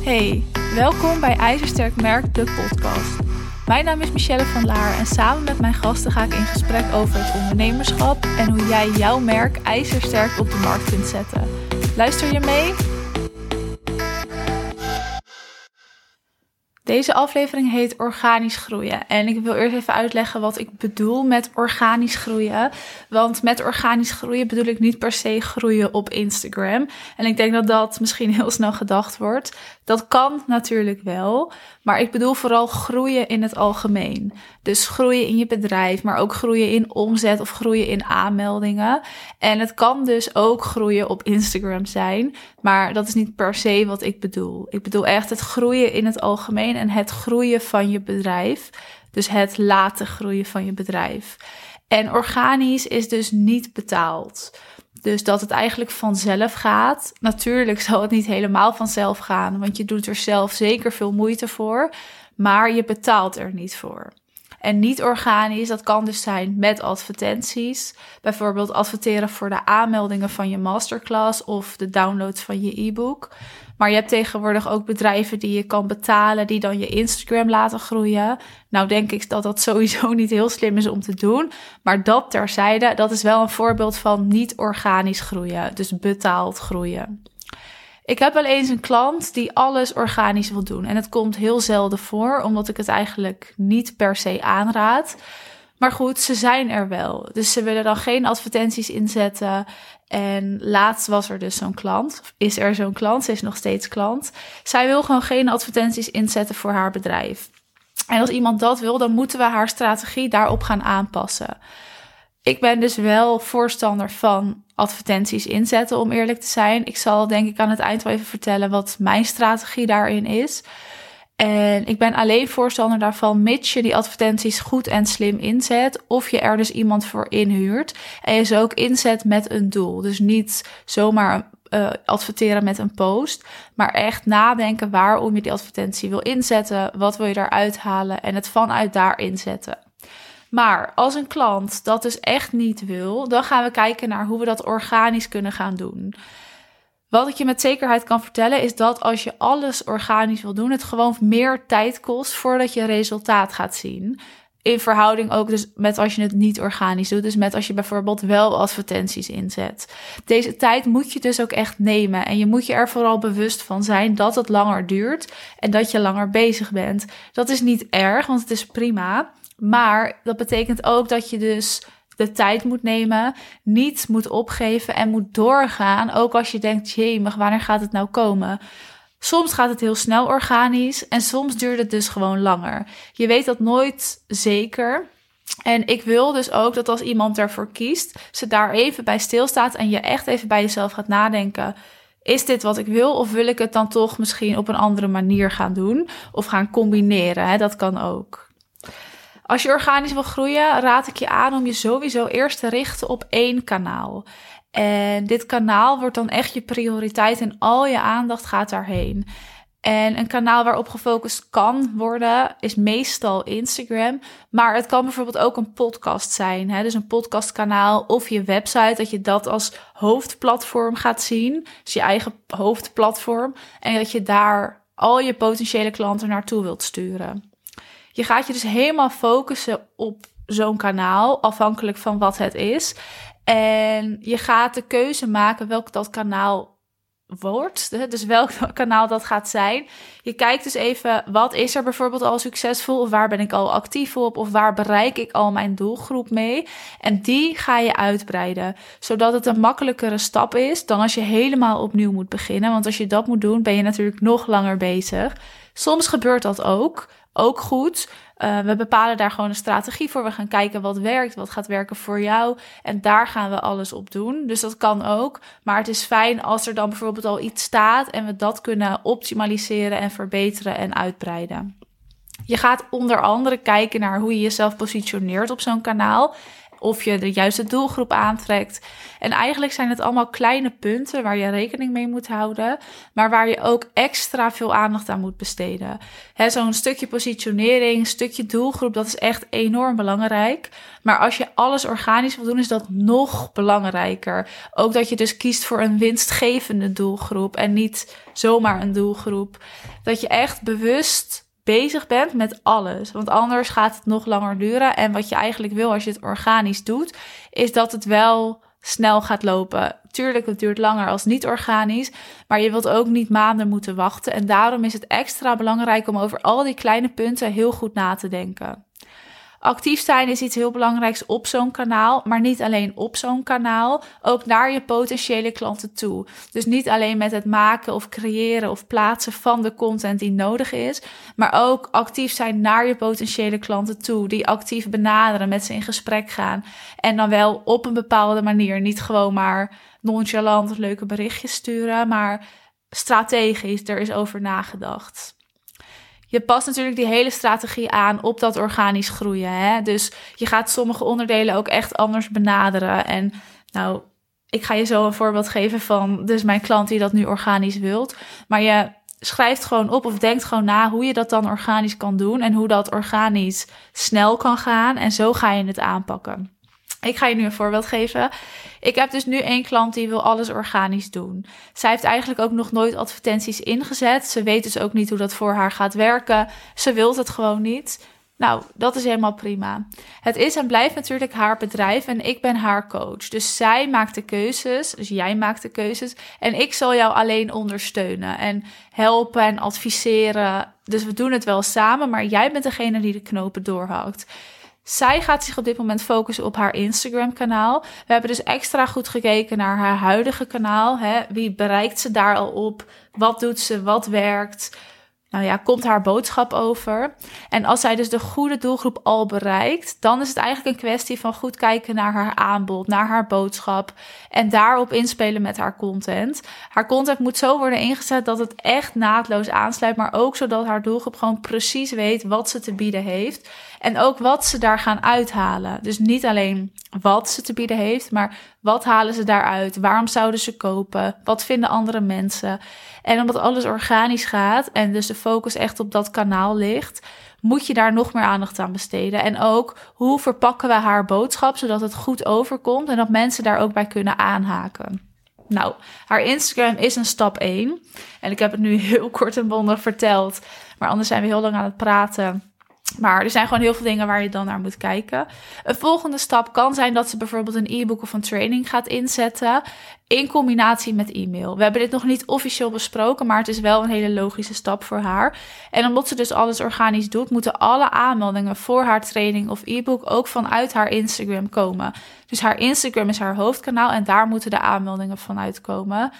Hey, welkom bij IJzersterk Merk, de podcast. Mijn naam is Michelle van Laar en samen met mijn gasten ga ik in gesprek over het ondernemerschap en hoe jij jouw merk ijzersterk op de markt kunt zetten. Luister je mee? Deze aflevering heet Organisch Groeien. En ik wil eerst even uitleggen wat ik bedoel met organisch groeien. Want met organisch groeien bedoel ik niet per se groeien op Instagram. En ik denk dat dat misschien heel snel gedacht wordt. Dat kan natuurlijk wel. Maar ik bedoel vooral groeien in het algemeen. Dus groeien in je bedrijf, maar ook groeien in omzet of groeien in aanmeldingen. En het kan dus ook groeien op Instagram zijn. Maar dat is niet per se wat ik bedoel. Ik bedoel echt het groeien in het algemeen en het groeien van je bedrijf. Dus het laten groeien van je bedrijf. En organisch is dus niet betaald. Dus dat het eigenlijk vanzelf gaat. Natuurlijk zal het niet helemaal vanzelf gaan, want je doet er zelf zeker veel moeite voor, maar je betaalt er niet voor. En niet organisch, dat kan dus zijn met advertenties. Bijvoorbeeld adverteren voor de aanmeldingen van je masterclass of de download van je e-book. Maar je hebt tegenwoordig ook bedrijven die je kan betalen, die dan je Instagram laten groeien. Nou, denk ik dat dat sowieso niet heel slim is om te doen. Maar dat terzijde, dat is wel een voorbeeld van niet organisch groeien, dus betaald groeien. Ik heb wel eens een klant die alles organisch wil doen. En het komt heel zelden voor, omdat ik het eigenlijk niet per se aanraad. Maar goed, ze zijn er wel. Dus ze willen dan geen advertenties inzetten. En laatst was er dus zo'n klant. Is er zo'n klant? Ze is nog steeds klant. Zij wil gewoon geen advertenties inzetten voor haar bedrijf. En als iemand dat wil, dan moeten we haar strategie daarop gaan aanpassen. Ik ben dus wel voorstander van advertenties inzetten, om eerlijk te zijn. Ik zal denk ik aan het eind wel even vertellen wat mijn strategie daarin is. En ik ben alleen voorstander daarvan, mits je die advertenties goed en slim inzet. Of je er dus iemand voor inhuurt. En je ze ook inzet met een doel. Dus niet zomaar uh, adverteren met een post. Maar echt nadenken waarom je die advertentie wil inzetten. Wat wil je daaruit halen en het vanuit daar inzetten. Maar als een klant dat dus echt niet wil, dan gaan we kijken naar hoe we dat organisch kunnen gaan doen. Wat ik je met zekerheid kan vertellen is dat als je alles organisch wil doen, het gewoon meer tijd kost voordat je resultaat gaat zien. In verhouding ook dus met als je het niet organisch doet. Dus met als je bijvoorbeeld wel advertenties inzet. Deze tijd moet je dus ook echt nemen. En je moet je er vooral bewust van zijn dat het langer duurt. En dat je langer bezig bent. Dat is niet erg, want het is prima. Maar dat betekent ook dat je dus de tijd moet nemen, niet moet opgeven en moet doorgaan. Ook als je denkt, jee, maar wanneer gaat het nou komen? Soms gaat het heel snel organisch en soms duurt het dus gewoon langer. Je weet dat nooit zeker. En ik wil dus ook dat als iemand ervoor kiest, ze daar even bij stilstaat en je echt even bij jezelf gaat nadenken. Is dit wat ik wil of wil ik het dan toch misschien op een andere manier gaan doen of gaan combineren? Hè? Dat kan ook. Als je organisch wil groeien, raad ik je aan om je sowieso eerst te richten op één kanaal. En dit kanaal wordt dan echt je prioriteit en al je aandacht gaat daarheen. En een kanaal waarop gefocust kan worden is meestal Instagram. Maar het kan bijvoorbeeld ook een podcast zijn. Hè? Dus een podcastkanaal of je website. Dat je dat als hoofdplatform gaat zien. Dus je eigen hoofdplatform. En dat je daar al je potentiële klanten naartoe wilt sturen. Je gaat je dus helemaal focussen op zo'n kanaal, afhankelijk van wat het is. En je gaat de keuze maken welk dat kanaal wordt. Dus welk kanaal dat gaat zijn. Je kijkt dus even, wat is er bijvoorbeeld al succesvol? Of waar ben ik al actief op? Of waar bereik ik al mijn doelgroep mee? En die ga je uitbreiden. Zodat het een makkelijkere stap is dan als je helemaal opnieuw moet beginnen. Want als je dat moet doen, ben je natuurlijk nog langer bezig. Soms gebeurt dat ook ook goed. Uh, we bepalen daar gewoon een strategie voor. We gaan kijken wat werkt, wat gaat werken voor jou. En daar gaan we alles op doen. Dus dat kan ook. Maar het is fijn als er dan bijvoorbeeld al iets staat en we dat kunnen optimaliseren en verbeteren en uitbreiden. Je gaat onder andere kijken naar hoe je jezelf positioneert op zo'n kanaal. Of je de juiste doelgroep aantrekt. En eigenlijk zijn het allemaal kleine punten waar je rekening mee moet houden, maar waar je ook extra veel aandacht aan moet besteden. Zo'n stukje positionering, stukje doelgroep, dat is echt enorm belangrijk. Maar als je alles organisch wil doen, is dat nog belangrijker. Ook dat je dus kiest voor een winstgevende doelgroep en niet zomaar een doelgroep. Dat je echt bewust bezig bent met alles. Want anders gaat het nog langer duren. En wat je eigenlijk wil als je het organisch doet, is dat het wel snel gaat lopen. Tuurlijk, het duurt langer als niet organisch, maar je wilt ook niet maanden moeten wachten. En daarom is het extra belangrijk om over al die kleine punten heel goed na te denken. Actief zijn is iets heel belangrijks op zo'n kanaal, maar niet alleen op zo'n kanaal, ook naar je potentiële klanten toe. Dus niet alleen met het maken of creëren of plaatsen van de content die nodig is, maar ook actief zijn naar je potentiële klanten toe, die actief benaderen, met ze in gesprek gaan en dan wel op een bepaalde manier, niet gewoon maar nonchalant leuke berichtjes sturen, maar strategisch, er is over nagedacht je past natuurlijk die hele strategie aan op dat organisch groeien. Hè? Dus je gaat sommige onderdelen ook echt anders benaderen. En nou, ik ga je zo een voorbeeld geven van dus mijn klant die dat nu organisch wilt. Maar je schrijft gewoon op of denkt gewoon na hoe je dat dan organisch kan doen en hoe dat organisch snel kan gaan. En zo ga je het aanpakken. Ik ga je nu een voorbeeld geven. Ik heb dus nu één klant die wil alles organisch doen. Zij heeft eigenlijk ook nog nooit advertenties ingezet. Ze weet dus ook niet hoe dat voor haar gaat werken. Ze wil het gewoon niet. Nou, dat is helemaal prima. Het is en blijft natuurlijk haar bedrijf en ik ben haar coach. Dus zij maakt de keuzes, dus jij maakt de keuzes. En ik zal jou alleen ondersteunen en helpen en adviseren. Dus we doen het wel samen, maar jij bent degene die de knopen doorhakt. Zij gaat zich op dit moment focussen op haar Instagram-kanaal. We hebben dus extra goed gekeken naar haar huidige kanaal. Hè? Wie bereikt ze daar al op? Wat doet ze? Wat werkt? Nou ja, komt haar boodschap over. En als zij dus de goede doelgroep al bereikt, dan is het eigenlijk een kwestie van goed kijken naar haar aanbod, naar haar boodschap en daarop inspelen met haar content. Haar content moet zo worden ingezet dat het echt naadloos aansluit, maar ook zodat haar doelgroep gewoon precies weet wat ze te bieden heeft en ook wat ze daar gaan uithalen. Dus niet alleen wat ze te bieden heeft, maar wat halen ze daaruit? Waarom zouden ze kopen? Wat vinden andere mensen? En omdat alles organisch gaat en dus de focus echt op dat kanaal ligt, moet je daar nog meer aandacht aan besteden. En ook hoe verpakken we haar boodschap zodat het goed overkomt en dat mensen daar ook bij kunnen aanhaken. Nou, haar Instagram is een stap 1. En ik heb het nu heel kort en bondig verteld. Maar anders zijn we heel lang aan het praten. Maar er zijn gewoon heel veel dingen waar je dan naar moet kijken. Een volgende stap kan zijn dat ze bijvoorbeeld een e-book of een training gaat inzetten in combinatie met e-mail. We hebben dit nog niet officieel besproken, maar het is wel een hele logische stap voor haar. En omdat ze dus alles organisch doet, moeten alle aanmeldingen voor haar training of e-book ook vanuit haar Instagram komen. Dus haar Instagram is haar hoofdkanaal en daar moeten de aanmeldingen vanuit komen.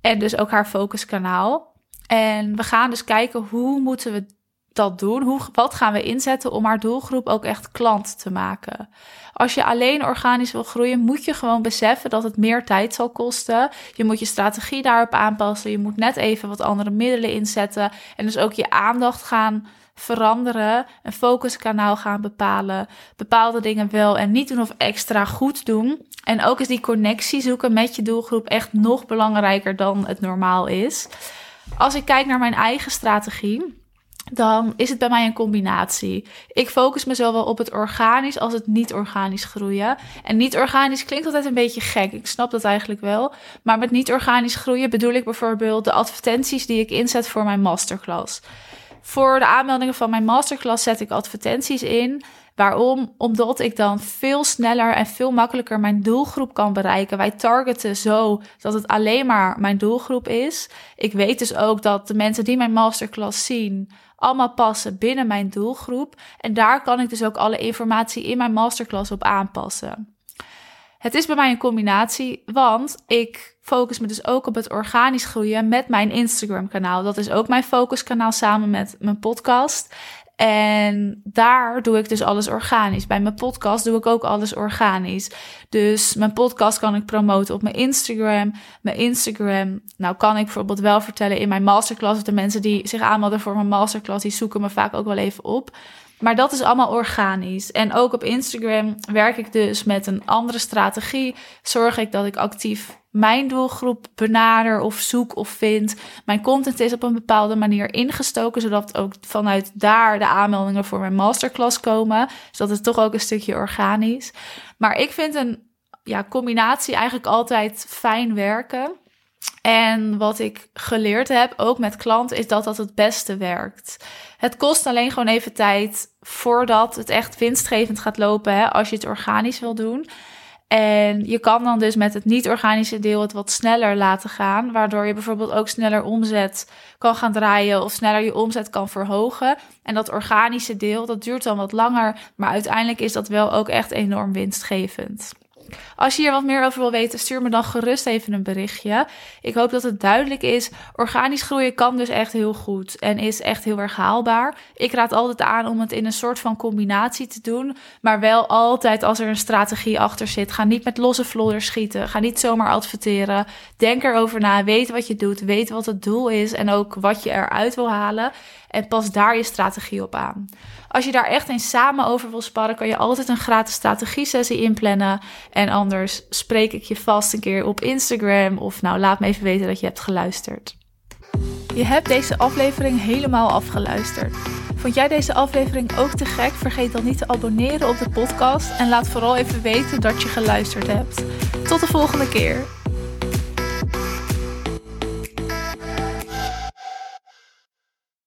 En dus ook haar focuskanaal. En we gaan dus kijken hoe moeten we dat doen? Hoe, wat gaan we inzetten om haar doelgroep ook echt klant te maken? Als je alleen organisch wil groeien, moet je gewoon beseffen dat het meer tijd zal kosten. Je moet je strategie daarop aanpassen. Je moet net even wat andere middelen inzetten. En dus ook je aandacht gaan veranderen. Een focuskanaal gaan bepalen. Bepaalde dingen wel en niet doen of extra goed doen. En ook is die connectie zoeken met je doelgroep echt nog belangrijker dan het normaal is. Als ik kijk naar mijn eigen strategie dan is het bij mij een combinatie. Ik focus me zowel op het organisch als het niet-organisch groeien. En niet-organisch klinkt altijd een beetje gek. Ik snap dat eigenlijk wel. Maar met niet-organisch groeien bedoel ik bijvoorbeeld de advertenties die ik inzet voor mijn masterclass. Voor de aanmeldingen van mijn masterclass zet ik advertenties in. Waarom? Omdat ik dan veel sneller en veel makkelijker mijn doelgroep kan bereiken. Wij targeten zo dat het alleen maar mijn doelgroep is. Ik weet dus ook dat de mensen die mijn masterclass zien allemaal passen binnen mijn doelgroep. En daar kan ik dus ook alle informatie in mijn masterclass op aanpassen. Het is bij mij een combinatie, want ik focus me dus ook op het organisch groeien met mijn Instagram kanaal. Dat is ook mijn focuskanaal samen met mijn podcast. En daar doe ik dus alles organisch. Bij mijn podcast doe ik ook alles organisch. Dus mijn podcast kan ik promoten op mijn Instagram. Mijn Instagram, nou kan ik bijvoorbeeld wel vertellen in mijn masterclass. De mensen die zich aanmelden voor mijn masterclass, die zoeken me vaak ook wel even op. Maar dat is allemaal organisch. En ook op Instagram werk ik dus met een andere strategie. Zorg ik dat ik actief mijn doelgroep benader of zoek of vind. Mijn content is op een bepaalde manier ingestoken, zodat ook vanuit daar de aanmeldingen voor mijn masterclass komen. Dus dat is toch ook een stukje organisch. Maar ik vind een ja, combinatie eigenlijk altijd fijn werken. En wat ik geleerd heb, ook met klanten, is dat dat het beste werkt. Het kost alleen gewoon even tijd voordat het echt winstgevend gaat lopen, hè, als je het organisch wil doen. En je kan dan dus met het niet-organische deel het wat sneller laten gaan, waardoor je bijvoorbeeld ook sneller omzet kan gaan draaien of sneller je omzet kan verhogen. En dat organische deel, dat duurt dan wat langer, maar uiteindelijk is dat wel ook echt enorm winstgevend. Als je hier wat meer over wil weten, stuur me dan gerust even een berichtje. Ik hoop dat het duidelijk is. Organisch groeien kan dus echt heel goed en is echt heel erg haalbaar. Ik raad altijd aan om het in een soort van combinatie te doen, maar wel altijd als er een strategie achter zit. Ga niet met losse vlodders schieten. Ga niet zomaar adverteren. Denk erover na. Weet wat je doet. Weet wat het doel is en ook wat je eruit wil halen. En pas daar je strategie op aan. Als je daar echt eens samen over wil sparren, kan je altijd een gratis strategie-sessie inplannen. En anders spreek ik je vast een keer op Instagram. Of nou, laat me even weten dat je hebt geluisterd. Je hebt deze aflevering helemaal afgeluisterd. Vond jij deze aflevering ook te gek? Vergeet dan niet te abonneren op de podcast. En laat vooral even weten dat je geluisterd hebt. Tot de volgende keer.